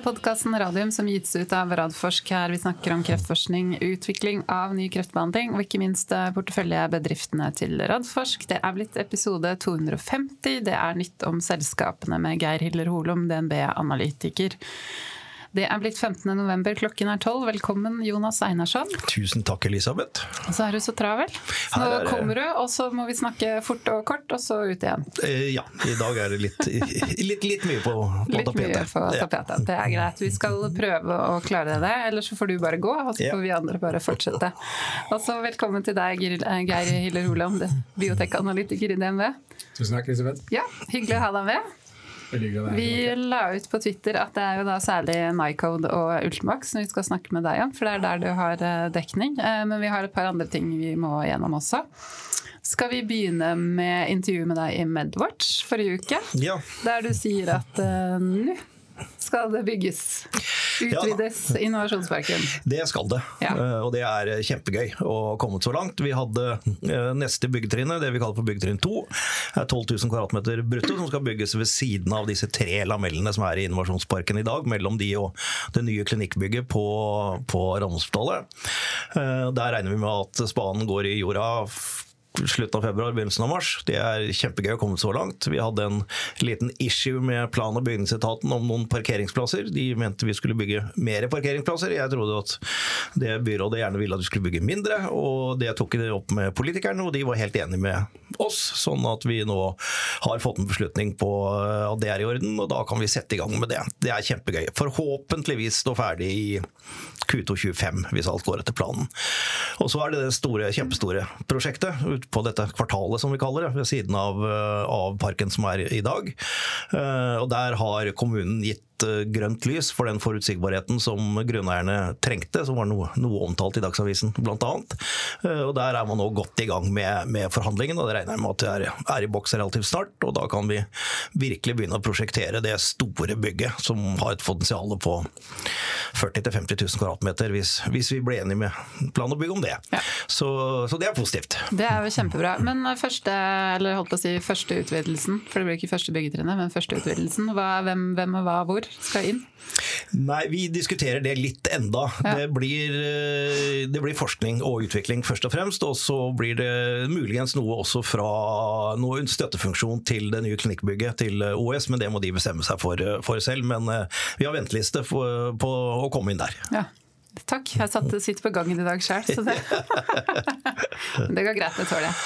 podkasten Radium som gis ut av Radforsk. Her vi snakker om kreftforskning, utvikling av ny kreftbehandling og ikke minst eh, porteføljebedriftene til Radforsk. Det er blitt episode 250. Det er nytt om selskapene med Geir Hiller Holum, DNB-analytiker. Det er blitt 15. november, klokken er tolv. Velkommen, Jonas Einarsson. Tusen takk, Elisabeth. Og så er du så travel. Så nå er det- kommer du, og så må vi snakke fort og kort, og så ut igjen. Eh, ja, i dag er det litt, litt, litt mye på, på Litt mye tapetet. Ja. Det er greit. Vi skal prøve å klare det, eller så får du bare gå, og så Ja. får vi andre bare fortsette. Og så velkommen til deg, eh, Geir Hiller Holand, biotekanalytiker i DNV. Tusen takk, Elisabeth. Ja, hyggelig å ha deg med. Vi la ut på Twitter at det er jo da særlig Nycode og Ultimax som vi skal snakke med deg om, for det er der du har eh, dekning. Eh, Men vi har et par andre ting vi må gjennom også. Skal vi begynne med intervjuet med deg i Medwatch forrige uke? Ja, Der du sier at uh, nå skal det bygges. Utvides Innovasjonsparken. det skal det. Ja. Eh, Og det er kjempegøy å ha kommet så langt. Vi hadde eh, neste byggetrinnet, det vi kaller for byggetrinn 2. er 12 000 kvadratmeter brutto, som skal bygges ved siden av disse tre lamellene som er i Innovasjonsparken i dag, mellom de og det nye klinikkbygget på, på Randeshospitalet. Eh, Der regner vi med at spaden går i jorda slutten av februar, begynnelsen av mars. Det er kjempegøy å komme så langt. Vi hadde en liten issue med plan- og bygningsetaten om noen parkeringsplasser. De mente vi skulle bygge mer parkeringsplasser. Jeg trodde at det byrådet gjerne ville at vi skulle bygge mindre, og det tok de opp med politikerne, og de var helt enige med oss, sånn at vi nå har fått en beslutning på at det er i orden, og da kan vi sette i gang med det. Det er kjempegøy. Forhåpentligvis stå ferdig i Q225, hvis alt går etter planen. Og så er det det store, kjempestore prosjektet på dette kvartalet, som vi kaller det, ved siden av, eh, av parken som er i dag. Eh, Og der har kommunen gitt eh, grønt lys for den forutsigbarheten som grunneierne trengte, som var noe, noe omtalt i Dagsavisen bl.a. Og der er man nå godt i gang med, med forhandlingene, og det regner jeg med at det er, er i boks relativt snart. Og da kan vi virkelig begynne å prosjektere det store bygget, som har et potensial på 40 000-50 000 kvadratmeter, hvis, hvis vi blir enige med plan og bygg om det. Ja. Så, så det er positivt. Det er jo kjempebra. Men første, eller holdt på å si første utvidelsen, for det blir ikke første byggetrinnet, men første utvidelsen. Hva, hvem, hvem og hva hvor skal inn? Nei, vi diskuterer det litt enda. Ja. Det, blir, eh, det blir forskning og utvikling først og fremst, og så blir det muligens noe også fra noe støttefunksjon til det nye klinikkbygget til eh, OS, men det må de bestemme seg for, eh, for selv. Men vi har venteliste for, på å komme inn der. Ja. Takk. Jeg satt, sitter på gangen i dag sjøl, så det Det går greit, det tåler jeg.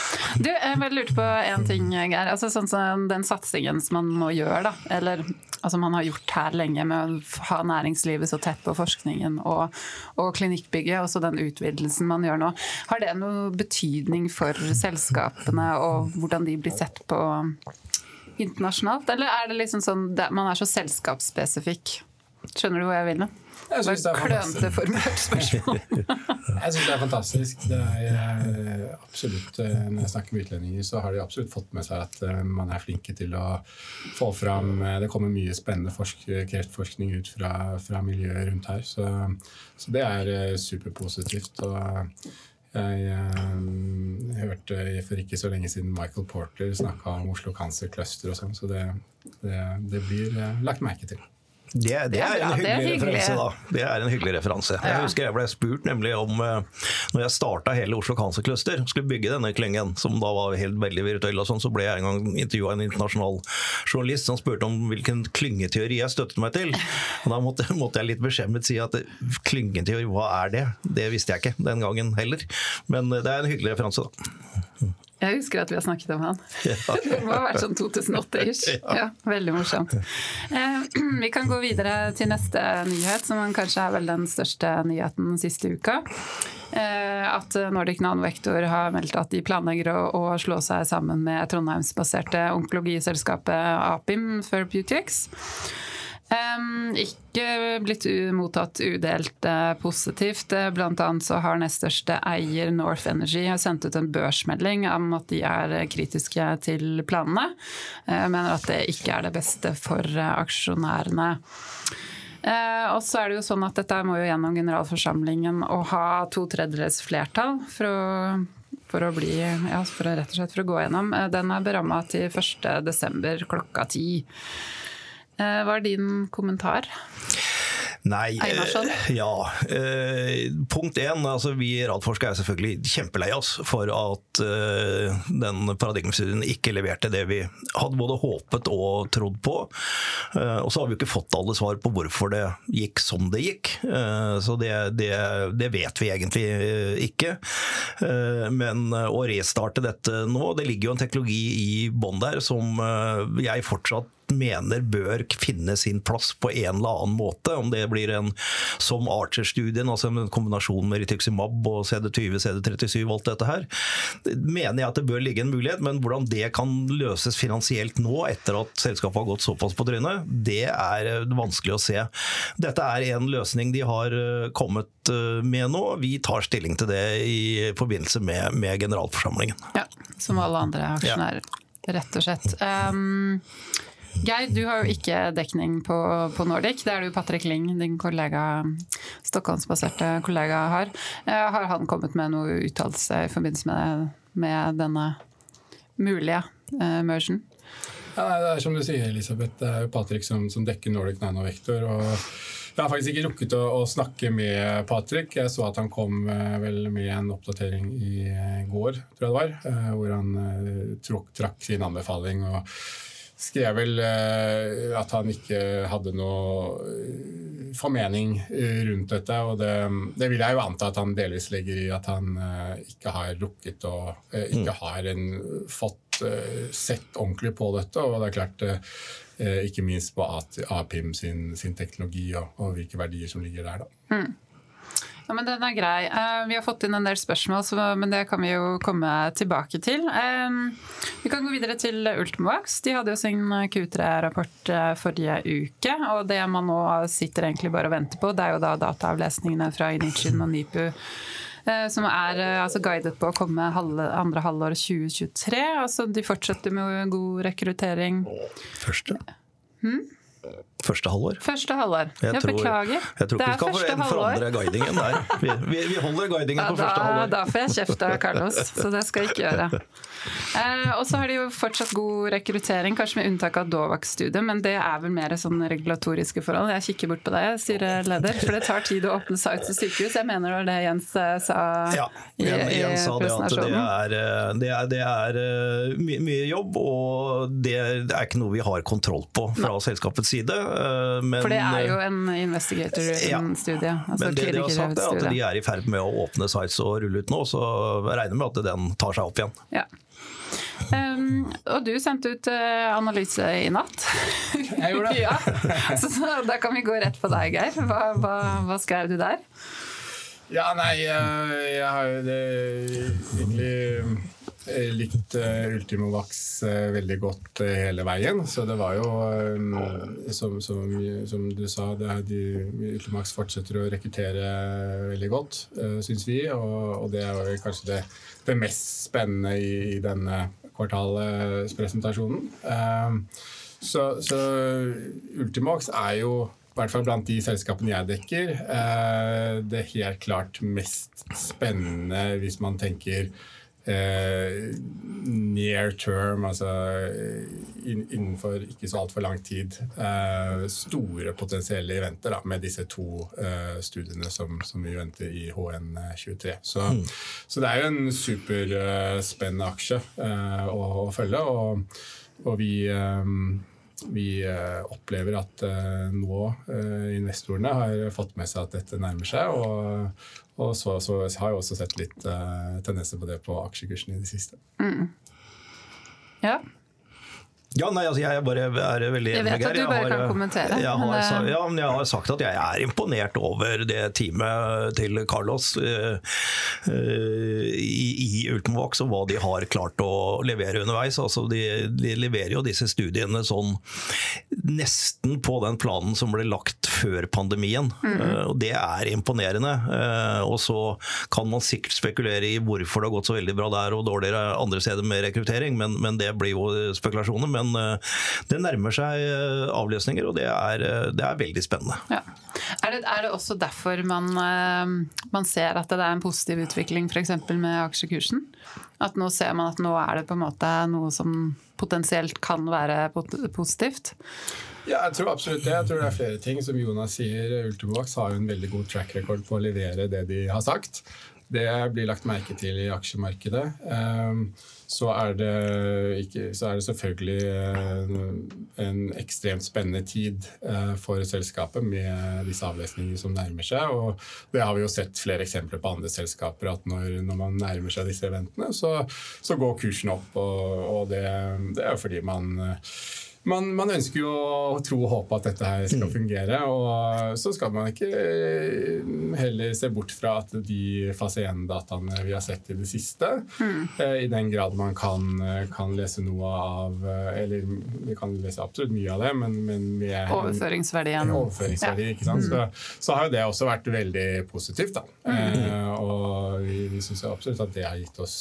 Du, jeg bare lurte på én ting, Geir. Altså, sånn som den satsingen som man nå gjør, da. Eller altså man har gjort her lenge med å ha næringslivet så tett på forskningen og, og klinikkbygget, og så den utvidelsen man gjør nå. Har det noe betydning for selskapene og hvordan de blir sett på internasjonalt? Eller er det liksom sånn man er så selskapsspesifikk? Skjønner du hvor jeg vil nå? Jeg synes det er Klønete formulert spørsmål. Jeg syns det er fantastisk. Det er eh, absolutt, eh, Når jeg snakker med utlendinger, så har de absolutt fått med seg at eh, man er flinke til å få fram Det kommer mye spennende forsk kreftforskning ut fra, fra miljøet rundt her. Så, så det er superpositivt. og jeg eh, hørte for ikke så lenge siden Michael Porter snakka om Oslo Cancer Cluster og sånn, så det, det, det blir lagt merke til. Det, det, Det er er en det er hyggelig hyggelig. referanse, da. Det er en hyggelig referanse. Ja. Jeg husker jeg ble spurt nemlig om eh, Når jeg starta hele Oslo Cancer Cluster, skulle bygge denne klyngen, som da var helt veldig virtuell, og sånn, så ble jeg en gang intervjua en internasjonal journalist som spurte om hvilken klyngeteori jeg støttet meg til. Og da måtte, måtte jeg litt beskjemmet si at eh, klyngeteori, hva er det? Det visste jeg ikke den gangen heller. Men eh, det er en hyggelig referanse, da. Jeg husker at vi har snakket om han. Det må ha vært sånn 2008-ish. Ja, veldig morsomt. Eh, vi kan gå videre til neste nyhet, som kanskje er vel den største nyheten den siste uka. Eh, at Nordic Nanovektor har meldt at de planlegger å, å slå seg sammen med trondheimsbaserte onkologiselskapet Apim Therapeutics. Um, ikke blitt mottatt udelt uh, positivt. Eh, Blant annet så har nest største eier North Energy sendt ut en børsmelding om at de er eh, kritiske til planene. Uh, mener at det ikke er det beste for uh, aksjonærene. Eh, og så er det jo sånn at dette må jo gjennom generalforsamlingen å ha to tredjedels flertall for å for å bli, ja, for å rett og slett for å gå gjennom. Den er beramma til 1.12. klokka ti. Eh, Hva er din kommentar? Nei, eh, ja. Eh, punkt én, altså vi i Radforsk er selvfølgelig kjempelei oss for at eh, den paradigmestudien ikke leverte det vi hadde både håpet og trodd på. Eh, og så har vi ikke fått alle svar på hvorfor det gikk som det gikk. Eh, så det, det, det vet vi egentlig ikke. Eh, men å restarte dette nå, det ligger jo en teknologi i bånn der som jeg fortsatt mener bør finne sin plass på en eller annen måte. Om det blir en som Archer-studien, altså en kombinasjon med rituximab og CD20, CD37 og alt dette her, mener jeg at det bør ligge en mulighet. Men hvordan det kan løses finansielt nå, etter at selskapet har gått såpass på trynet, det er eh, vanskelig å se. Dette er en løsning de har eh, kommet eh, med nå. Vi tar stilling til det i forbindelse med, med generalforsamlingen. Ja, som alle andre aksjonærer, rett og slett. Um, Geir, du har jo ikke dekning på, på, Nordic. Det er det jo Patrick Ling, din kollega, Stockholmsbaserte kollega, har. Uh, har han kommet med noe uttalelse i forbindelse med, med denne mulige uh, mergen? Ja, det er som du sier, Elisabeth. Det er jo Patrick som, som dekker Nordic Nanovektor. og jeg har faktisk ikke rukket å, å, snakke med Patrick. Jeg så at han kom eh, vel med en oppdatering i går, tror jeg det var, hvor han tråk, trakk sin anbefaling. og skrev vel eh, at han ikke hadde noe eh, formening eh, rundt dette. Og det, det, vil jeg jo anta at han delvis legger i at han ikke har rukket og Ikke mm. har en, fått sett ordentlig på dette. Og det er klart ikke minst på APIM sin, sin teknologi og, og, hvilke verdier som ligger der. da. Mm. Ja, men Den er grei. Eh, vi har fått inn en del spørsmål, men det kan vi jo komme tilbake til. Eh, vi kan gå videre til Ultimovax. De hadde jo sin Q3-rapport eh, forrige uke. og Det man nå sitter egentlig bare og venter på, det er jo da dataavlesningene fra Inichin og NIPU som er altså, guidet på å komme halve, andre halvår 2023. Altså, de fortsetter med god rekruttering. Første? Hmm? Første halvår. Første halvår. Jeg, jeg tror, beklager. Jeg tror ikke vi skal forandre guidingen der. Vi, vi, vi holder guidingen ja, på da, første halvår. Da får jeg kjeft av Carlos, så det skal jeg ikke gjøre. Eh, og så har de jo fortsatt god rekruttering, kanskje med unntak av Dovax-studiet, men det er vel mer sånn regulatoriske forhold. Jeg kikker bort på deg, styreleder, for det tar tid å åpne sites og sykehus. Jeg mener det var det Jens eh, sa ja, i, i Jens sa det at det er, eh, det er, det er mye, mye, jobb, og det er ikke noe vi har kontroll på fra Nei. selskapets side. Uh, men, for det er jo en investigator-studie. Ja, altså men det de har sagt er at de er i ferd med å åpne sites og rulle ut nå, så jeg regner med at den tar seg opp igjen. Ja. Um, og du sendte ut uh, analyse i natt. Jeg gjorde det. ja. så, så, da kan vi gå rett på deg, Geir. Hva, hva, hva skrev du der? Ja, nei, jeg, jeg har jo det egentlig eh, likt uh, Ultimovax uh, veldig godt hele veien. Så det var jo, um, som, som, som, du sa, det de, Ultimax fortsetter å rekruttere veldig godt, syns vi. Og, og, det er jo kanskje det, det mest spennende i, i denne kvartalspresentasjonen. Ehm, så, så Ultimax er jo i hvert fall blant de selskapene jeg dekker, eh, det helt klart mest spennende hvis man tenker eh, near term, altså innenfor ikke så altfor lang tid. Eh, store potensielle eventer da, med disse to studiene som, som, vi venter i HN23. Så, mm. så det er jo en superspennende aksje å, å, følge. og, og vi vi opplever at nå investorene har fått med seg at dette nærmer seg. Og, og så, så har jeg også sett litt tendenser på det på aksjekursen i det siste. Mm. Ja. Ja, nei, altså jeg bare er veldig. Jeg vet at du bare har, kan kommentere. Jeg har, men, ja, men jeg har sagt at jeg er imponert over det teamet til Carlos uh, uh, i, i Ultimovax og hva de har klart å levere underveis. Altså, de, de, leverer jo disse studiene sånn nesten på den planen som ble lagt før pandemien. Mm. Uh, og det er imponerende. og så kan man sikkert spekulere i hvorfor det har gått så veldig bra der og dårligere andre steder med rekruttering, men, men det blir jo spekulasjoner. men Men det nærmer seg avløsninger, og det er, det er veldig spennende. Ja. Er, det, er, det, også derfor man, man ser at det er en positiv utvikling f.eks. med aksjekursen? At nå ser man at nå er det på en måte noe som potensielt kan være positivt? Ja, jeg tror absolutt det. Jeg tror det er flere ting. Som Jonas sier, Ultimovax har jo en veldig god track record på å levere det de har sagt. Det blir lagt merke til i aksjemarkedet. Ehm, så er ikke, så er det selvfølgelig eh, en ekstremt spennende tid eh, for selskapet med disse avlesningene som nærmer seg. Og det har vi jo sett flere eksempler på andre selskaper, at når, når man nærmer seg disse eventene, så, så går kursen opp. Og, og det, det er jo fordi man man, man, ønsker jo å tro og håpe at dette her skal mm. fungere. Og så skal man ikke eh, heller se bort fra at de fase 1-dataene vi har sett i det siste, mm. Eh, i den grad man kan, eh, kan, lese noe av Eller vi kan lese absolutt mye av det, men, men med Overføringsverdien. Overføringsverdi, ikke sant? Mm. Så, så, har jo det også vært veldig positivt. da. Mm. Eh, og vi, vi syns absolutt at det har gitt oss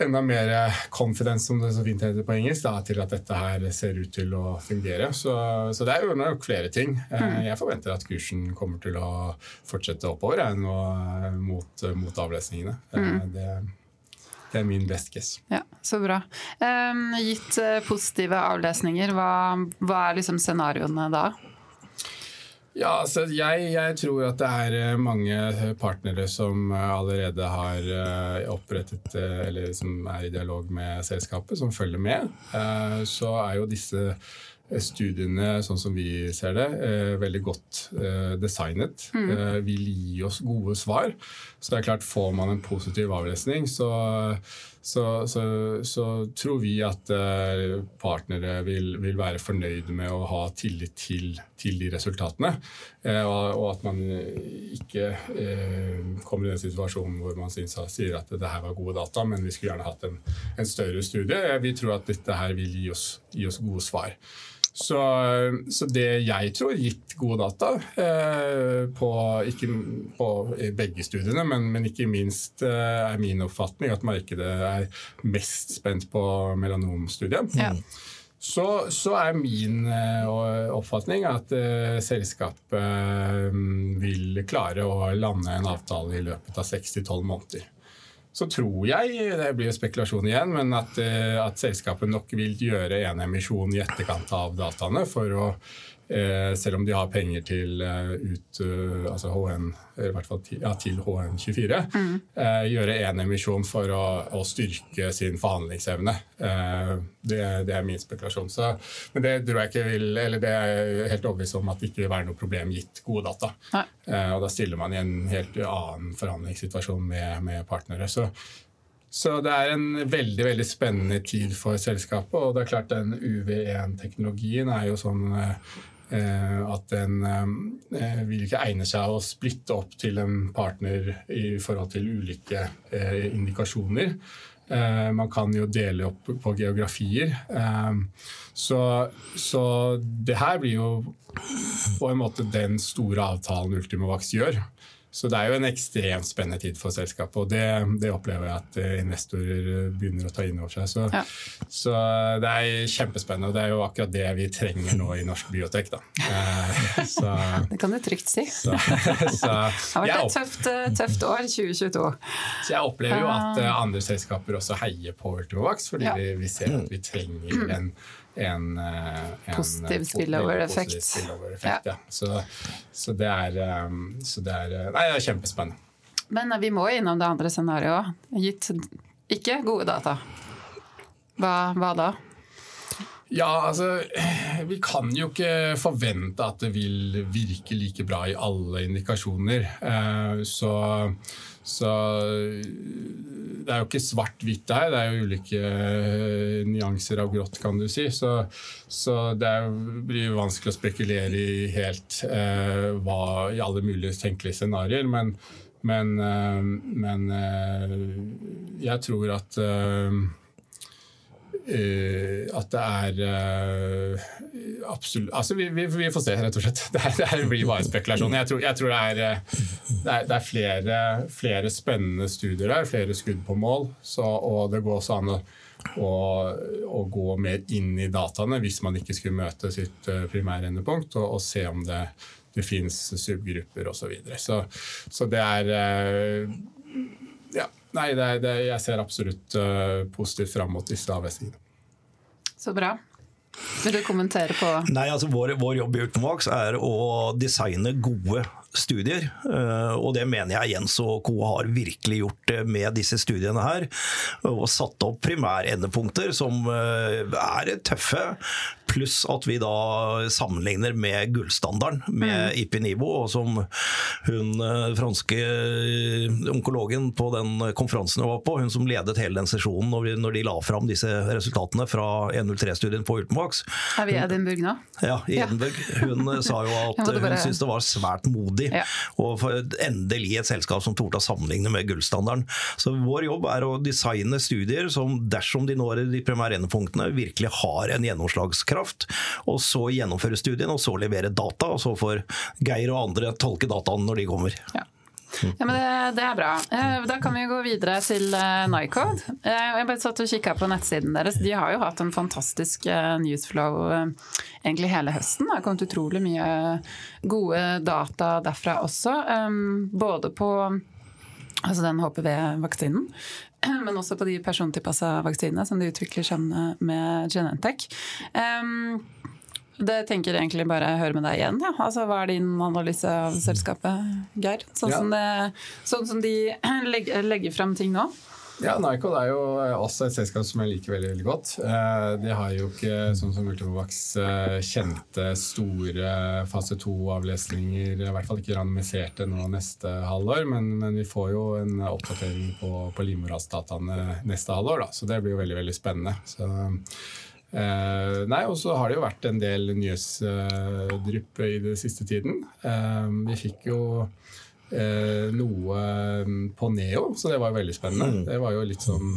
enda mer confidence, som det så fint heter på engelsk, da, til at dette her ser ut til å fungere. Så, så det er jo nok flere ting. Eh, mm. Jeg forventer at kursen kommer til å fortsette oppover jeg, nå, eh, mot, mot, avlesningene. Eh, mm. Det, det, er min best guess. Ja, Så bra. Um, gitt positive avlesninger, hva, hva er liksom scenarioene da? Ja, så jeg, jeg, tror at det er eh, mange partnere som eh, allerede har eh, opprettet eller som er i dialog med selskapet, som følger med. Så er jo disse studiene, sånn som vi ser det, veldig godt designet. Mm. Vil gi oss gode svar. Så det er klart, får man en positiv avlesning, så så, så, så, tror vi at uh, partnere vil, vil, være fornøyde med å ha tillit til, til de resultatene. Uh, og, og, at man ikke uh, kommer i den situasjonen hvor man synes, sier at det her var gode data, men vi skulle gjerne hatt en, en større studie. Vi tror at dette her vil gi oss, gi oss gode svar. Så, så, det jeg tror, gitt gode data eh, på, ikke på begge studiene, men, men ikke minst eh, er min oppfatning at markedet er mest spent på melanomstudiet. Ja. Så, så, er min eh, oppfatning at eh, selskapet eh, vil klare å lande en avtale i løpet av 6-12 måneder så tror jeg, det blir spekulasjon igjen, men at, eh, at selskapet nok vil gjøre en emisjon i etterkant av dataene for å selv om de har penger til uh, ut, uh, altså HN, i hvert fall til, ja, til HN24, mm. gjøre én emisjon for å, å, styrke sin forhandlingsevne. Det, det, er min spekulasjon. Så, men det tror jeg ikke vil, eller det er jeg helt overbevist om at det ikke vil være noe problem gitt gode data. og da stiller man i en helt annen forhandlingssituasjon med, med partnere. Så, så det er en veldig veldig spennende tid for selskapet. Og det er klart den UV1-teknologien er jo sånn Eh, at den eh, vil ikke egne seg å splitte opp til en partner i forhold til ulike eh, indikasjoner. Man kan jo dele opp på geografier. Så, så det her blir jo på en måte den store avtalen Ultimovax gjør. Så det er jo en ekstremt spennende tid for selskapet, og det, det opplever jeg at eh, investorer eh, begynner å ta inn over seg. Så, ja. så, det er kjempespennende, og det er jo akkurat det vi trenger nå i norsk biotek. Eh, så, det kan du trygt si. Så, det har vært et tøft, tøft, år, 2022. Så jeg opplever jo at andre selskaper også heier på Ultimovax, fordi ja. vi, vi, ser at vi trenger en en, eh, en positiv spillover-effekt. Spillover ja. ja. Så, så, det er, um, så, det er, Nei, det er kjempespennende. Men vi må innom det andre scenarioet. Gitt ikke gode data. Hva, hva da? Ja, altså Vi kan jo ikke forvente at det vil virke like bra i alle indikasjoner. Eh, så så det er jo ikke svart-hvitt her, det er jo ulike eh, nyanser av grått, kan du si. Så, så det er, blir vanskelig å spekulere i helt eh, hva i alle mulige tenkelige scenarioer. Men, men, eh, men eh, jeg tror at eh, Uh, at det er uh, absolutt Altså, vi, vi, vi, får se, rett og slett. Det, er, det blir bare spekulasjon. Jeg tror, jeg tror det, er, det, er, det er, flere, flere, spennende studier der, flere skudd på mål. Så, og det går også an å, å, å, gå mer inn i dataene hvis man ikke skulle møte sitt primære endepunkt, og, og se om det, det fins subgrupper osv. Så, videre. så Så det er Ja. Nei, det er, det, jeg ser absolutt uh, positivt fram mot disse AVS-ene. Så bra. Vil du kommentere på Nei, altså Vår, vår jobb i Ultimax er å designe gode studier. Uh, og det mener jeg Jens og co. har virkelig gjort med disse studiene her. Og satt opp primærendepunkter som uh, er tøffe, Pluss at vi da sammenligner med gullstandarden, med mm. Ipinivo. Og som hun eh, franske eh, onkologen på den konferansen jeg var på, hun som ledet hele den sesjonen når, de la fram disse resultatene fra 103-studien på Ultimovax Er vi i Edinburgh nå? Ja, i Edinburgh. Hun eh, sa jo at hun syntes det var svært modig. Ja. Og endelig et selskap som torde å sammenligne med gullstandarden. Så vår jobb er å designe studier som dersom de når de primære endepunktene, virkelig har en gjennomslagskraft og så gjennomføre studien, og så levere data. Og så får Geir og andre tolke dataene når de kommer. Ja. Ja, men det, det, er bra. Eh, da kan vi gå videre til uh, Nycode. Uh, jeg bare satt og kikka på nettsiden deres. De har jo hatt en fantastisk newsflow egentlig hele høsten. Det har kommet utrolig mye gode data derfra også. Både på altså den HPV-vaksinen, men også på de persontilpassa vaksinene som de utvikler sammen med Genentech. Um, det tenker jeg egentlig bare høre med deg igjen. Ja. Altså, hva er din analyse av selskapet, Geir? Sånn, ja. som, det, sånn som de legger, legger fram ting nå? Ja, Nycon er jo også et selskap som jeg liker veldig veldig godt. Eh, de har jo ikke, sånn som Ultimovax, eh, kjente store fase 2-avlesninger. I hvert fall ikke randomiserte nå neste halvår, men, men, vi får jo en oppdatering på, på livmorhalsdataene neste halvår, da, så det blir jo veldig veldig spennende. Så, eh, nei, Og så har det jo vært en del nyhetsdrypp i den siste tiden. Eh, vi fikk jo eh, noe mm, på Neo, så det var veldig spennende. Mm. Det var jo litt sånn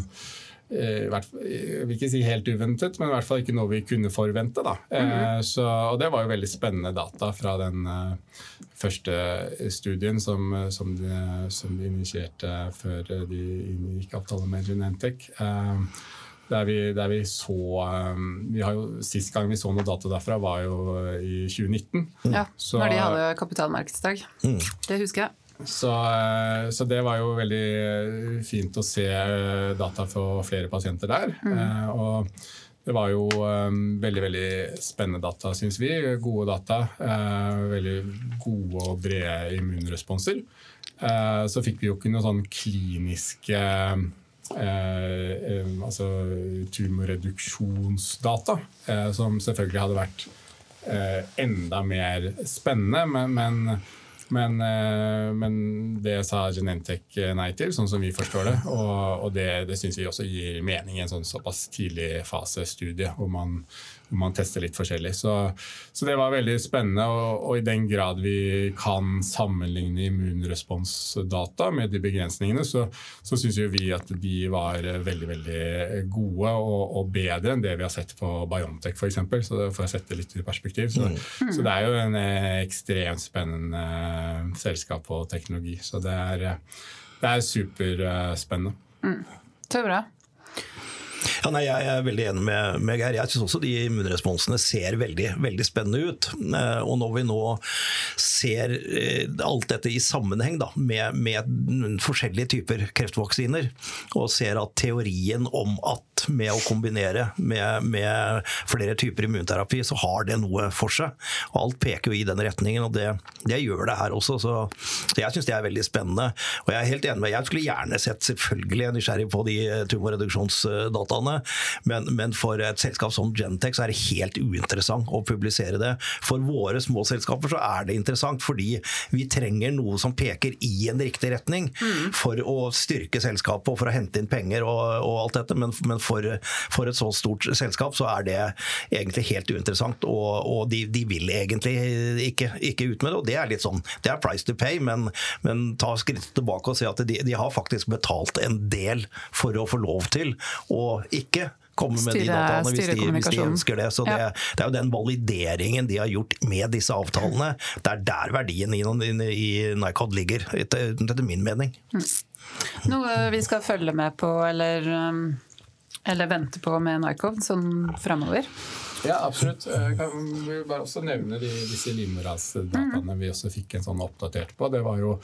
hvert, jeg vil ikke si helt uventet, men i hvert fall ikke noe vi kunne forvente. Da. Mm. Så, og det var jo veldig spennende data fra den uh, første studien som, som, de, som, de, initierte før de inngikk avtale med Genentech. Uh, der vi, der vi, så um, vi har jo, Sist gang vi så noe data derfra, var jo i 2019. Ja, så, Når de hadde kapitalmarkedsdag. Mm. Det husker jeg. Så, eh, så, det var jo veldig eh, fint å se eh, data for flere pasienter der. Mm. Og det var jo veldig veldig spennende data, syns vi. Gode data. veldig gode og brede immunresponser. så fikk vi jo ikke noen sånn kliniske altså tumorreduksjonsdata, som selvfølgelig hadde vært enda mer spennende. men, men men, eh, men, det sa Genentech nei til, sånn som vi forstår det. Og, og det, det syns vi også gir mening i en sånn såpass tidlig fasestudie, hvor man man tester litt forskjellig. Så, så det var veldig spennende. Og, og, i den grad vi kan sammenligne immunresponsdata med de begrensningene, så, så syns vi at de var veldig veldig gode og, og, bedre enn det vi har sett på Biontech f.eks. Så for å sette det litt i perspektiv. Så, mm. så det er jo en eh, ekstremt spennende eh, selskap og teknologi. Så det er, eh, det er superspennende. Mm. Er bra. Ja, nei, jeg er veldig enig med, med Geir. Jeg syns også de immunresponsene ser veldig, veldig spennende ut. Eh, og når vi nå ser eh, alt dette i sammenheng da, med, med forskjellige typer kreftvaksiner, og ser at teorien om at med å kombinere med, med, flere typer immunterapi, så har det noe for seg. Og alt peker jo i den retningen, og det, det gjør det her også. Så, så jeg syns det er veldig spennende. Og jeg er helt enig med Jeg skulle gjerne sett, selvfølgelig, er nysgjerrig på de tumorreduksjonsdataene, men, men, for et selskap som Gentex er det helt uinteressant å publisere det. For våre små selskaper så er det interessant, fordi vi trenger noe som peker i en riktig retning mm. for å styrke selskapet og for å hente inn penger og, og alt dette. men, men for, for, et så stort selskap, så er det egentlig helt uinteressant. Og, og de, de, vil egentlig ikke, ikke, ut med det. Og det er litt sånn, det er price to pay, men, men ta skrittet tilbake og se at de, de, har faktisk betalt en del for å få lov til å ikke komme med de dataene hvis de, hvis de ønsker det. Så det, det, er jo den valideringen de har gjort med disse avtalene, det er der verdien i, i Nycod ligger, etter, etter min mening. Mm. Noe vi skal følge med på eller, um, eller vente på med Nycov sånn framover? Ja, absolutt. Jeg vil bare også nevne de, disse livmorhalsdataene vi også fikk en sånn oppdatert på. Det var jo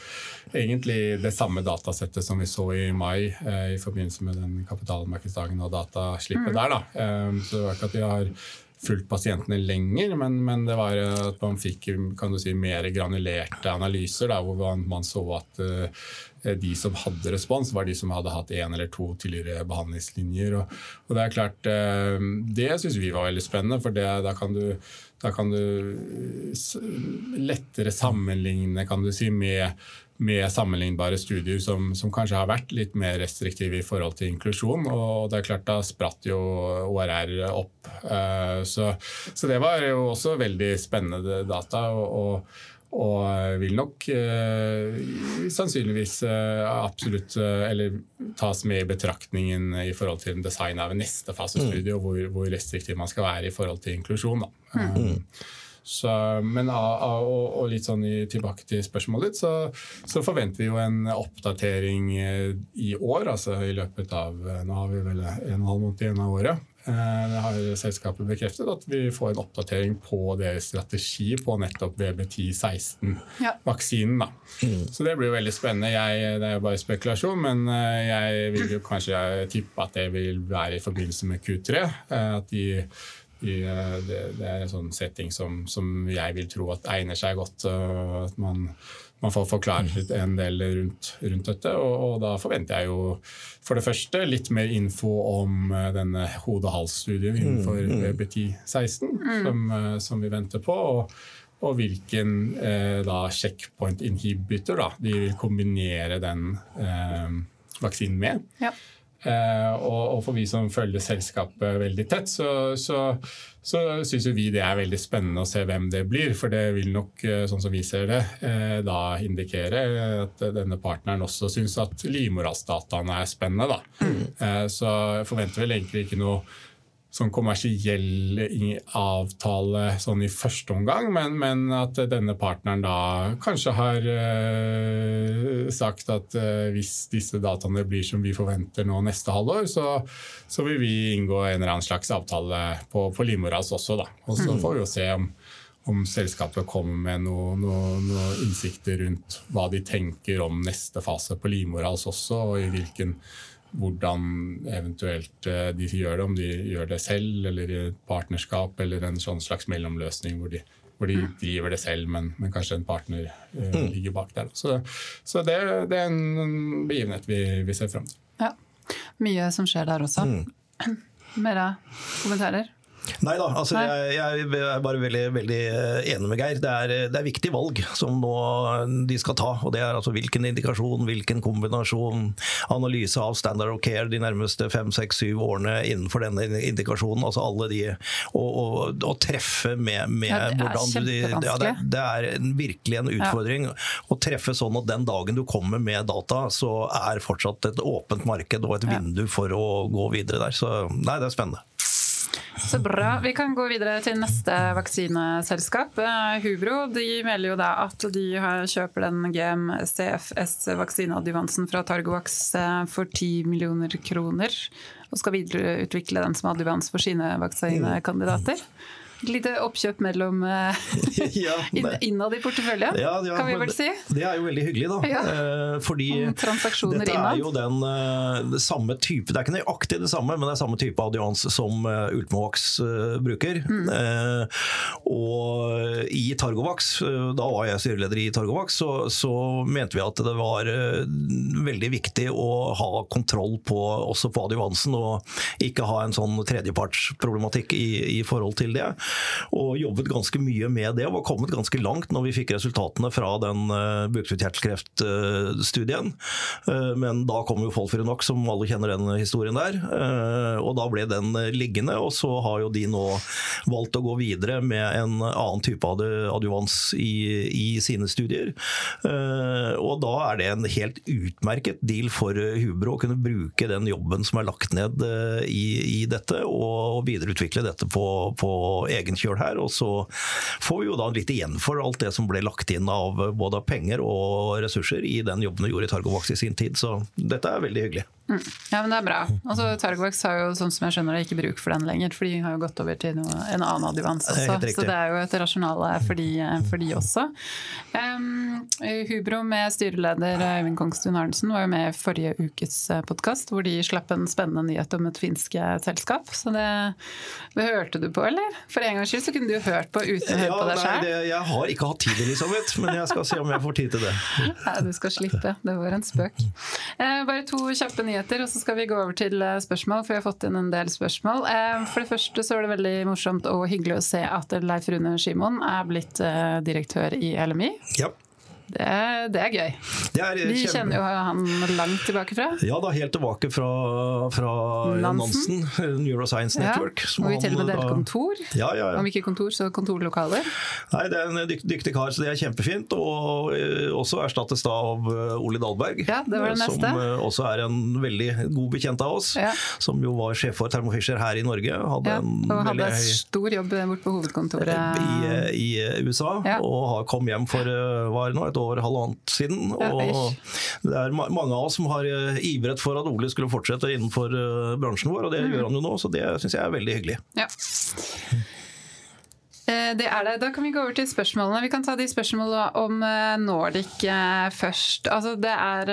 egentlig det samme datasettet som vi så i mai eh, i forbindelse med den kapitalmarkedsdagen og dataslippet mm. der. Da. Eh, så det var ikke at vi har fulgt pasientene lenger, men, men, det var at man fikk kan du si, mer granulerte analyser, da, hvor man, man så at uh, de som hadde respons, var de som hadde hatt én eller to tidligere behandlingslinjer. Og, og Det er klart, uh, det syns vi var veldig spennende, for det, da, kan du, da kan du lettere sammenligne kan du si, med med sammenlignbare studier som, som, kanskje har vært litt mer restriktive i forhold til inklusjon. Og det er klart da spratt jo ORR opp. Eh, så, så det var jo også veldig spennende data. og, og og vil nok eh, sannsynligvis eh, absolutt eh, eller tas med i betraktningen i forhold til design av neste fasestudie, mm. og hvor, hvor, restriktiv man skal være i forhold til inklusjon. Da. Mm. Så, men og, og, litt sånn i, tilbake til spørsmålet ditt, så, så, forventer vi jo en oppdatering eh, i år. altså i løpet av eh, Nå har vi vel en og en halv måned igjen av året. Eh, det har selskapet bekreftet at vi får en oppdatering på deres strategi på nettopp VB10-16-vaksinen. Ja. Mm. Så det blir jo veldig spennende. Jeg, det er jo bare spekulasjon, men jeg vil jo kanskje tippe at det vil være i forbindelse med Q3. At de i, eh, det, det, er en sånn setting som, som, jeg vil tro at egner seg godt. At man, man får forklart en del rundt, rundt dette. Og, og, da forventer jeg jo for det første litt mer info om eh, denne hode-hals-studien innenfor mm, mm. BT16 mm. som, eh, som, vi venter på. og og hvilken eh, da checkpoint inhibitor da, de vil kombinere den eh, vaksinen med. Ja. Eh, og, for vi som følger selskapet veldig tett, så, så, så syns vi det er veldig spennende å se hvem det blir. For det vil nok, eh, sånn som vi ser det, eh, da indikere at denne partneren også syns at livmorhalsdataene er spennende. Da. Mm. Så jeg forventer vel egentlig ikke noe sånn kommersiell avtale sånn i første omgang, men, men, at denne partneren da kanskje har uh, sagt at uh, hvis disse dataene blir som vi forventer nå neste halvår, så, så vil vi inngå en eller annen slags avtale på, på Limoras også. Da. Og så mm. får vi jo se om, om selskapet kommer med noen noe, noe innsikter rundt hva de tenker om neste fase på livmorhals også, og i hvilken hvordan eventuelt eh, de gjør det, om de gjør det selv eller i et partnerskap eller en sånn slags mellomløsning hvor de, hvor de mm. driver det selv, men, men kanskje en partner uh, ligger bak der. Så, så det, det, er en begivenhet vi, vi ser fram til. Ja. Mye som skjer der også. Mm. Mer kommentarer? Nei da, altså, jeg, jeg, er bare veldig, veldig eh, enig med Geir. Det er, det er viktige valg som nå de skal ta. og Det er altså hvilken indikasjon, hvilken kombinasjon, analyse av standard of care de nærmeste fem, seks, syv årene innenfor denne indikasjonen. altså alle de, Å treffe med, med ja, hvordan du ja, det, det, er virkelig en utfordring. Ja. Å treffe sånn at den dagen du kommer med data, så er fortsatt et åpent marked og et vindu for å gå videre der. Så nei, det er spennende. Så bra. Vi kan gå videre til neste vaksineselskap. Eh, Hubro de melder jo da at de kjøper den GM-CFS-vaksineadjuvansen fra Targovax eh, for 10 millioner kroner. Og skal videreutvikle den som adjuvans for sine vaksinekandidater. Et lite oppkjøp mellom uh, ja, innad i porteføljen, ja, ja, kan vi vel si. Det er jo veldig hyggelig, da. Ja. Eh, fordi dette er jo den uh, samme type Det er ikke nøyaktig det samme, men det er samme type audians som Ultimovax bruker. Mm. Og i Targovax, da var jeg styreleder i Targovax, så, så mente vi at det var veldig viktig å ha kontroll på, også på adjuvansen, og ikke ha en sånn tredjepartsproblematikk i, i forhold til det. og jobbet ganske mye med det. Og var kommet ganske langt når vi fikk resultatene fra den uh, bukspyttkjertelkreftstudien. Uh, men da kom jo Folfirinox, som alle kjenner den historien der. Uh, og da ble den liggende, og så har jo de nå valgt å gå videre med en annen type adjuvans i, i sine studier. Og da er det en helt utmerket deal for Hubro å kunne bruke den jobben som er lagt ned i, i dette, og videreutvikle dette på, på egen kjøl her. Og så får vi jo da litt igjen for alt det som ble lagt inn av både penger og ressurser i den jobben vi gjorde i Targovaks i sin tid. Så dette er veldig hyggelig. Mm. Ja, men det er bra. Altså, Targovax har jo sånn som jeg skjønner det, ikke bruk for den lenger, for de har jo gått over til noe, en annen adjuvans også. Det så det er jo et rasjonale for de, for de også. Um, Hubro med styreleder Øyvind Kongstuen Arnesen var jo med i forrige ukes eh, podkast, hvor de slapp en spennende nyhet om et finske selskap. Så det, det, hørte du på, eller? For en gangs skyld så kunne du hørt på uten å høre ja, på deg sjøl. Jeg har ikke hatt tid, Elisabeth, men jeg skal se om jeg får tid til det. Nei, du skal slippe. Det var en spøk. Uh, bare to kjappe nyheter nyheter, og så skal vi gå over til eh, spørsmål, for vi har fått inn en del spørsmål. Eh, for det første så er det veldig morsomt og hyggelig å se at Leif Rune Simon er blitt eh, direktør i LMI. Ja. Det, det, er gøy. Det er Vi kjempe... kjenner jo han langt tilbake fra. Ja, da helt tilbake fra, fra Nansen, Neuroscience Network. Ja, og vi til og med delte kontor. Ja, ja, Om ikke kontor, så kontorlokaler. Nei, det er en dyk, dyktig kar, så det er kjempefint. Og uh, også erstattes da av Ole Dahlberg, ja, det var det neste. som også er en veldig god bekjent av oss. Som jo var sjef for Thermo Fisher her i Norge. Hadde ja, og hadde høy... stor jobb bort på hovedkontoret i, i USA. Og kom hjem for var nå, et et år, halvannet siden. Og det er mange av oss som har eh, ivret for at Ole skulle fortsette innenfor eh, bransjen vår, og det mm. gjør han jo nå, så det syns jeg er veldig hyggelig. Ja. Eh, det er det. Da kan vi gå over til spørsmålene. Vi kan ta de spørsmålene om Nordic først. Altså, det er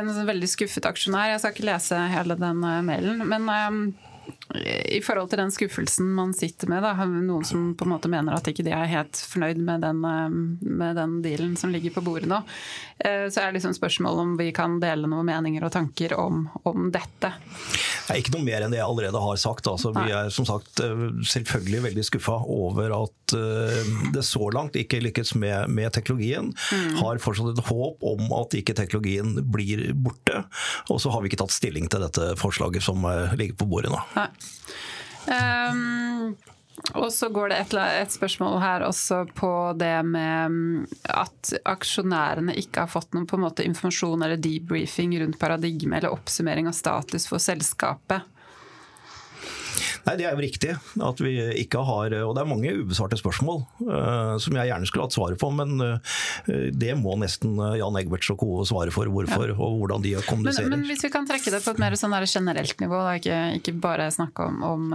en veldig skuffet aksjonær. Jeg skal ikke lese hele den mailen. men i forhold til den skuffelsen man sitter med, da, noen som på en måte mener at ikke de er helt fornøyd med den, eh, med den dealen som ligger på bordet nå, eh, så er liksom spørsmålet om vi kan dele noen meninger og tanker om, om dette. Det er ikke noe mer enn det jeg allerede har sagt. Altså, vi er som sagt eh, selvfølgelig veldig skuffa over at det så langt ikke lykkes med, med teknologien. Mm. Har fortsatt et håp om at ikke teknologien blir borte. Og så har vi ikke tatt stilling til dette forslaget som ligger på bordet nå. Nei. Um, og så går det et, et, spørsmål her også på det med mm, at aksjonærene ikke har fått noen måte informasjon eller debriefing rundt paradigme eller oppsummering av status for selskapet. Nei, Det er jo riktig at vi ikke har Og det er mange ubesvarte spørsmål uh, som jeg gjerne skulle hatt svaret på, men uh, det må nesten eh, Jan Egberts og co. svare for hvorfor ja. og hvordan de kommuniserer. Men, men, hvis vi kan trekke det på et mer sånn generelt nivå, da, ikke, ikke, bare snakke om, om,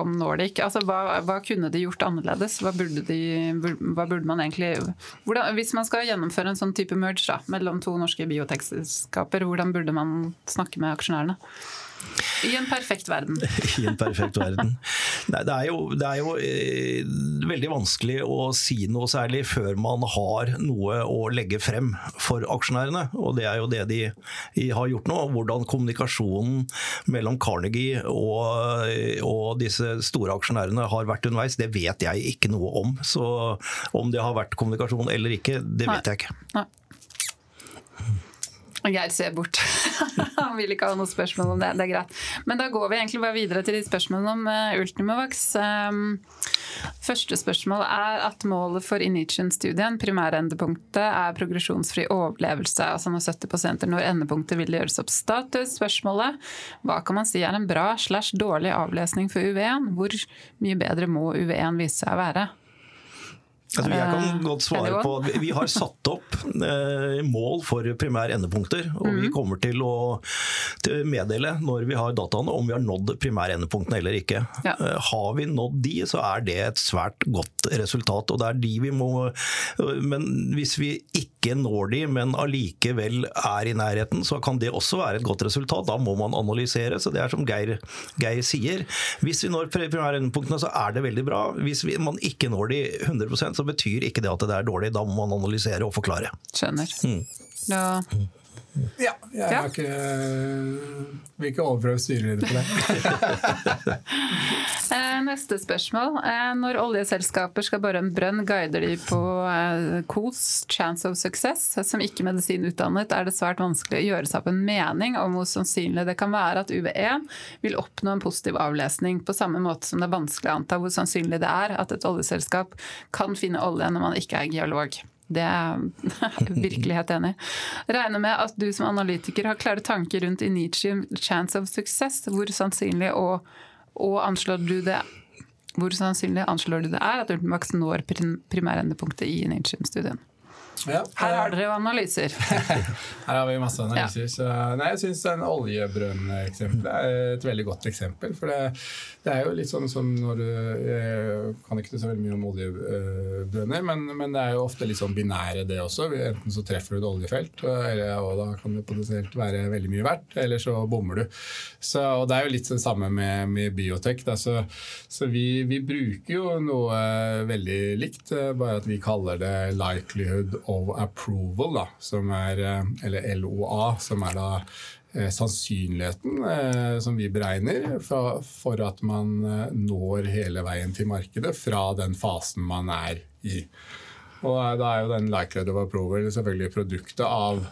om Nordic. Altså, hva, hva, kunne de gjort annerledes? Hva burde, de, hva burde man egentlig hvordan, Hvis man skal gjennomføre en sånn type merge da, mellom to norske biotekselskaper, hvordan burde man snakke med aksjonærene? I en perfekt verden. I en perfekt verden. Nei, det er jo, det er jo eh, veldig vanskelig å si noe særlig før man har noe å legge frem for aksjonærene. Og det er jo det de, de har gjort nå. Hvordan kommunikasjonen mellom Carnegie og, og, disse store aksjonærene har vært underveis, det vet jeg ikke noe om. Så om det har vært kommunikasjon eller ikke, det vet jeg ikke. Nei. Geir ser bort. Han vil ikke ha noe spørsmål om det. Det er greit. Men da går vi egentlig bare videre til de spørsmålene om uh, første spørsmål er at målet for Initian-studien, primærendepunktet, er progresjonsfri overlevelse. Altså når 70 pasienter når endepunktet vil gjøres opp status. Spørsmålet hva kan man si er en bra slash dårlig avlesning for UV1? Hvor mye bedre må UV1 vise seg å være? Altså, jeg kan godt svare på Vi har satt opp eh, mål for primære endepunkter. Og mm. vi kommer til å meddele når vi har dataene om vi har nådd primære endepunktene eller ikke. Ja. Eh, har vi nådd de, så er det et svært godt resultat. og det er de vi må Men hvis vi ikke når de, men allikevel er i nærheten, så kan det også være et godt resultat. Da må man analysere. Så det er som Geir, Geir sier. Hvis vi når primære endepunktene, så er det veldig bra. Hvis vi, man ikke når de 100 så betyr ikke det at det er dårlig. Da må man analysere og forklare. Skjønner. Mm. Da Ja, jeg ja. Ikke, vil ikke overprøve styreleder på det. Eh, neste spørsmål. Eh, når oljeselskaper skal bore en brønn, guider de på KOS, Chance of Success. Som ikke-medisinutdannet er det svært vanskelig å gjøre seg opp en mening om hvor sannsynlig det kan være at UV1 vil oppnå en positiv avlesning, på samme måte som det er vanskelig å anta hvor sannsynlig det er at et oljeselskap kan finne olje når man ikke er geolog. Det er virkelig helt enig i. Regner med at du som analytiker har klare tanker rundt initium chance of success. Hvor sannsynlig og, og anslår du det hvor sannsynlig anslår du det er at Ultimax når primærendepunktet i Initium-studien? Ja, Her har dere jo analyser. Her har vi masse analyser. Ja. Så, nei, jeg syns oljebrønn-eksempelet er et veldig godt eksempel. For det, det, er jo litt sånn som når du Jeg kan ikke så veldig mye om oljebrønner, men, men, det er jo ofte litt sånn binære, det også. Enten så treffer du et oljefelt, og, da kan det potensielt være veldig mye verdt, eller så bommer du. Så, og det er jo litt det samme med, med biotek. Så, så vi, vi, bruker jo noe veldig likt, bare at vi kaller det likelihood of approval, da, som er, eh, eller LOA, som er da eh, sannsynligheten eh, som vi beregner for, at man når hele veien til markedet fra den fasen man er i. Og Da er jo den likelihood of approval selvfølgelig produktet av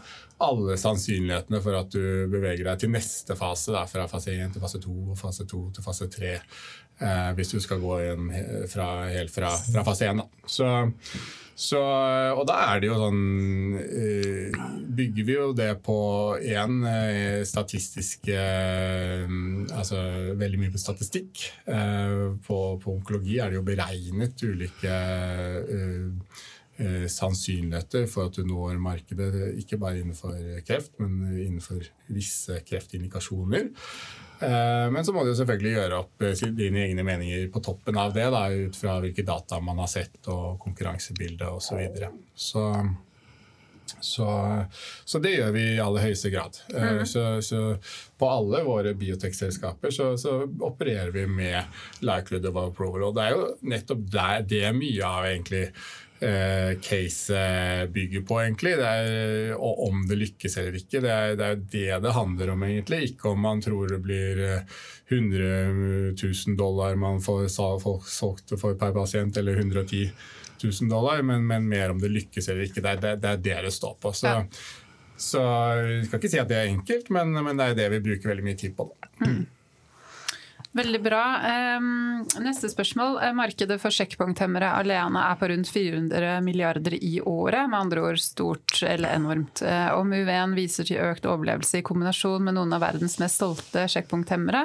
alle sannsynlighetene for at du beveger deg til neste fase, da, fra fase 1 til fase 2 og fase 2 til fase 3. Eh, hvis du skal gå igjen fra, helt fra, fra fase 1. Da. Så så, og da er det jo sånn eh, Bygger vi jo det på én eh, statistisk eh, Altså veldig mye på statistikk. På, på onkologi er det jo beregnet ulike sannsynligheter for at du når markedet, ikke bare innenfor kreft, men innenfor visse kreftindikasjoner. Eh, men så må du selvfølgelig gjøre opp eh, dine egne meninger på toppen av det, da, ut fra hvilke data man har sett og konkurransebildet osv. Så, videre. så så, så det gjør vi i aller høyeste grad. Eh, mm. Så, så, på alle våre biotekselskaper så, så, opererer vi med likelihood of approval. Og det er jo nettopp der det mye av egentlig eh, case bygger på, egentlig. Det er, og om det lykkes eller ikke. Det er, det er det det handler om, egentlig. Ikke om man tror det blir 100 eh, 000 dollar man får solgt for per pasient, eller 110 000 dollar, men, men, mer om det lykkes eller ikke. Det er det det, er det, det står på. Så, ja. så jeg skal ikke si at det er enkelt, men, men, det er det vi bruker veldig mye tid på. Mm. Veldig bra. Neste spørsmål. Markedet for sjekkpunkthemmere alene er på rundt 400 milliarder i året, med andre ord stort eller enormt. Eh, om UV-en viser til økt overlevelse i kombinasjon med noen av verdens mest stolte sjekkpunkthemmere,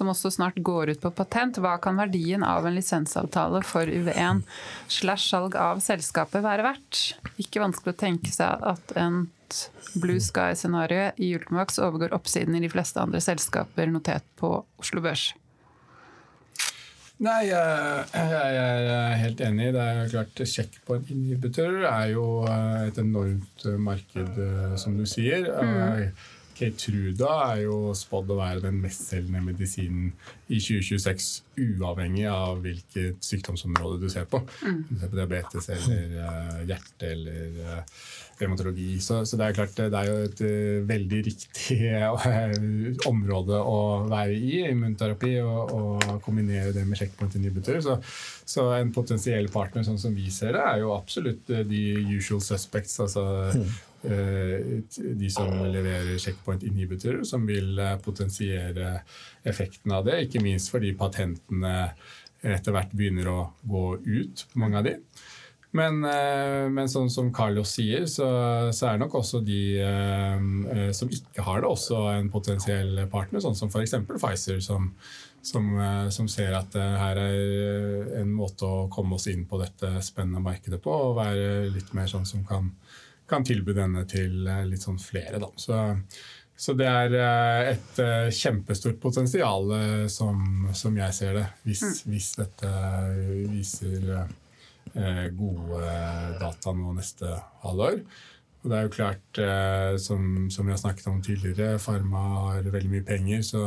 som også snart går ut på patent, hva kan verdien av en lisensavtale for UV1 slash salg av selskapet være verdt? Ikke vanskelig å tenke seg at en blue sky-scenarioet i Ultimax overgår oppsiden i de fleste andre selskaper notert på Oslo Børs? Nei, jeg, er helt enig. Det er klart Sjekk på en inhibitor er jo eh, et enormt marked, eh, som du sier. Mm. Keytruda er jo spådd å være den mestselgende medisinen i 2026, uavhengig av hvilket sykdomsområde du ser på. Mm. Du ser på diabetes eller uh, hjerte eller uh, revmatologi. Så, så, det er klart det er jo et uh, veldig riktig område å være i, immunterapi, og, og kombinere det med checkpoint inhibitor. Så, så, en potensiell partner sånn som vi ser det, er jo absolutt de usual suspects. altså mm Eh, de som leverer checkpoint inhibitorer, som vil eh, potensiere effekten av det. Ikke minst fordi patentene etter hvert begynner å gå ut, mange av de. Men, eh, men sånn som Carlos sier, så, så er nok også de eh, som ikke har det, også en potensiell partner, sånn som f.eks. Pfizer, som, som, som, ser at her er en måte å komme oss inn på dette spennende markedet på, og være litt mer sånn som kan kan tilby denne til eh, litt sånn flere. Da. Så, så det er eh, et eh, kjempestort potensial, som, som jeg ser det, hvis, mm. hvis dette viser gode data nå neste halvår. Og det er jo klart, som, som vi har snakket om tidligere, Farma har veldig mye penger. så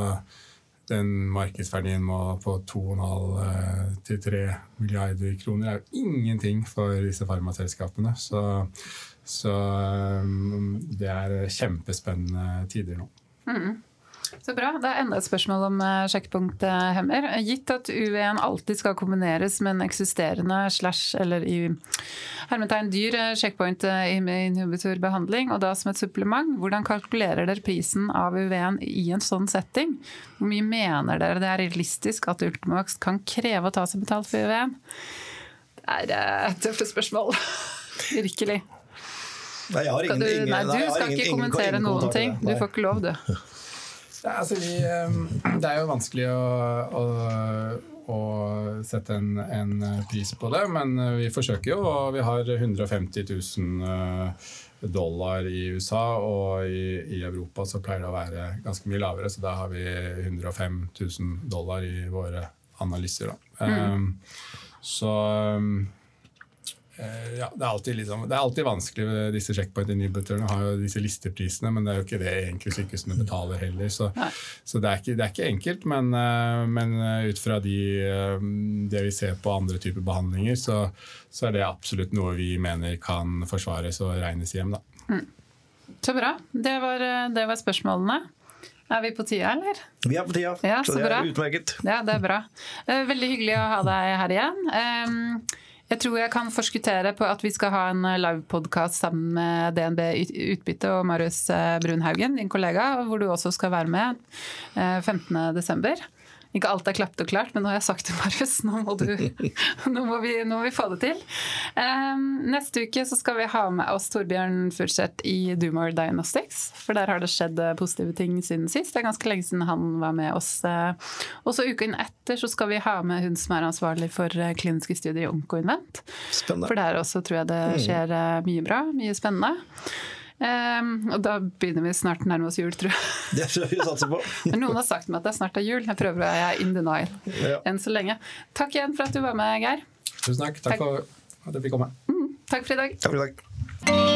den markedsverdien på 2,5 til 3 milliarder kroner er jo ingenting for disse farmaselskapene. Så Så um, det er kjempespennende tider nå. Mm. Så bra. Det er enda et spørsmål om uh, sjekkpunkt, uh, Hemmer. Gitt at U1 alltid skal kombineres med en eksisterende slash eller i hermetegn dyr sjekkpoint checkpoint inhibitorbehandling, og da som et supplement, hvordan kalkulerer dere prisen av U1 i en sånn setting? Hvor mye mener dere det er realistisk at Ultimax kan kreve å ta seg betalt for U1? Det er et tøft spørsmål. Virkelig. Nei, jeg har ingen, du, ingen, nei, du skal ingen, ikke kommentere ingen noen ting. Du får ikke lov, du. Ja, altså vi, um, det er jo vanskelig å, å, å sette en, en pris på det, men vi forsøker jo. Og vi har 150 000 uh, dollar i USA, og i, i Europa så pleier det å være ganske mye lavere, så da har vi 105 000 dollar i våre analyser. Da. Um, så um, Eh, Ja, det er, alltid liksom, det er alltid vanskelig med disse checkpoint inhibitorene. har jo disse listeprisene, men det er jo ikke det egentlig sykehusene betaler heller. Så, så det, er ikke, det er ikke enkelt, men, eh, men eh, ut fra de, eh, det vi ser på andre typer behandlinger, så, så er det absolutt noe vi mener kan forsvares og regnes hjem. Da. Så bra. Det var, eh, det var spørsmålene. Er vi på tida, eller? Vi er på tida, Ja, så så det bra. er utmerket. Ja, det er bra. Eh, Veldig hyggelig å ha deg her igjen. Jeg tror jeg kan forskuttere på at vi skal ha en livepodkast sammen med DNB Utbytte og Marius eh, Brunhaugen, din kollega, hvor du også skal være med eh, 15.12. Ikke alt er klapt og klart, men nå har jeg sagt det, Marius, nå må, du, nå må, vi, nå må vi få det til. Um, neste uke så skal vi ha med oss Torbjørn Furseth i Doomore Diagnostics, for der har det skjedd eh, positive ting siden sist. Det er ganske lenge siden han var med oss. eh. Og så uken etter så skal vi ha med hun som er ansvarlig for eh, kliniske studier i Onkoinvent. For der også tror jeg det skjer eh, mye bra, mye spennende. Em, og da begynner vi snart å nærme oss jul, tror jeg. Det skal vi satse på. Men noen har sagt meg at det snart er jul. Jeg prøver å være in denial Ja. enn så lenge. Takk igjen for at du var med, Geir. Tusen takk. Takk Takk. for at jeg fikk komme. Takk for i dag. Takk for i dag.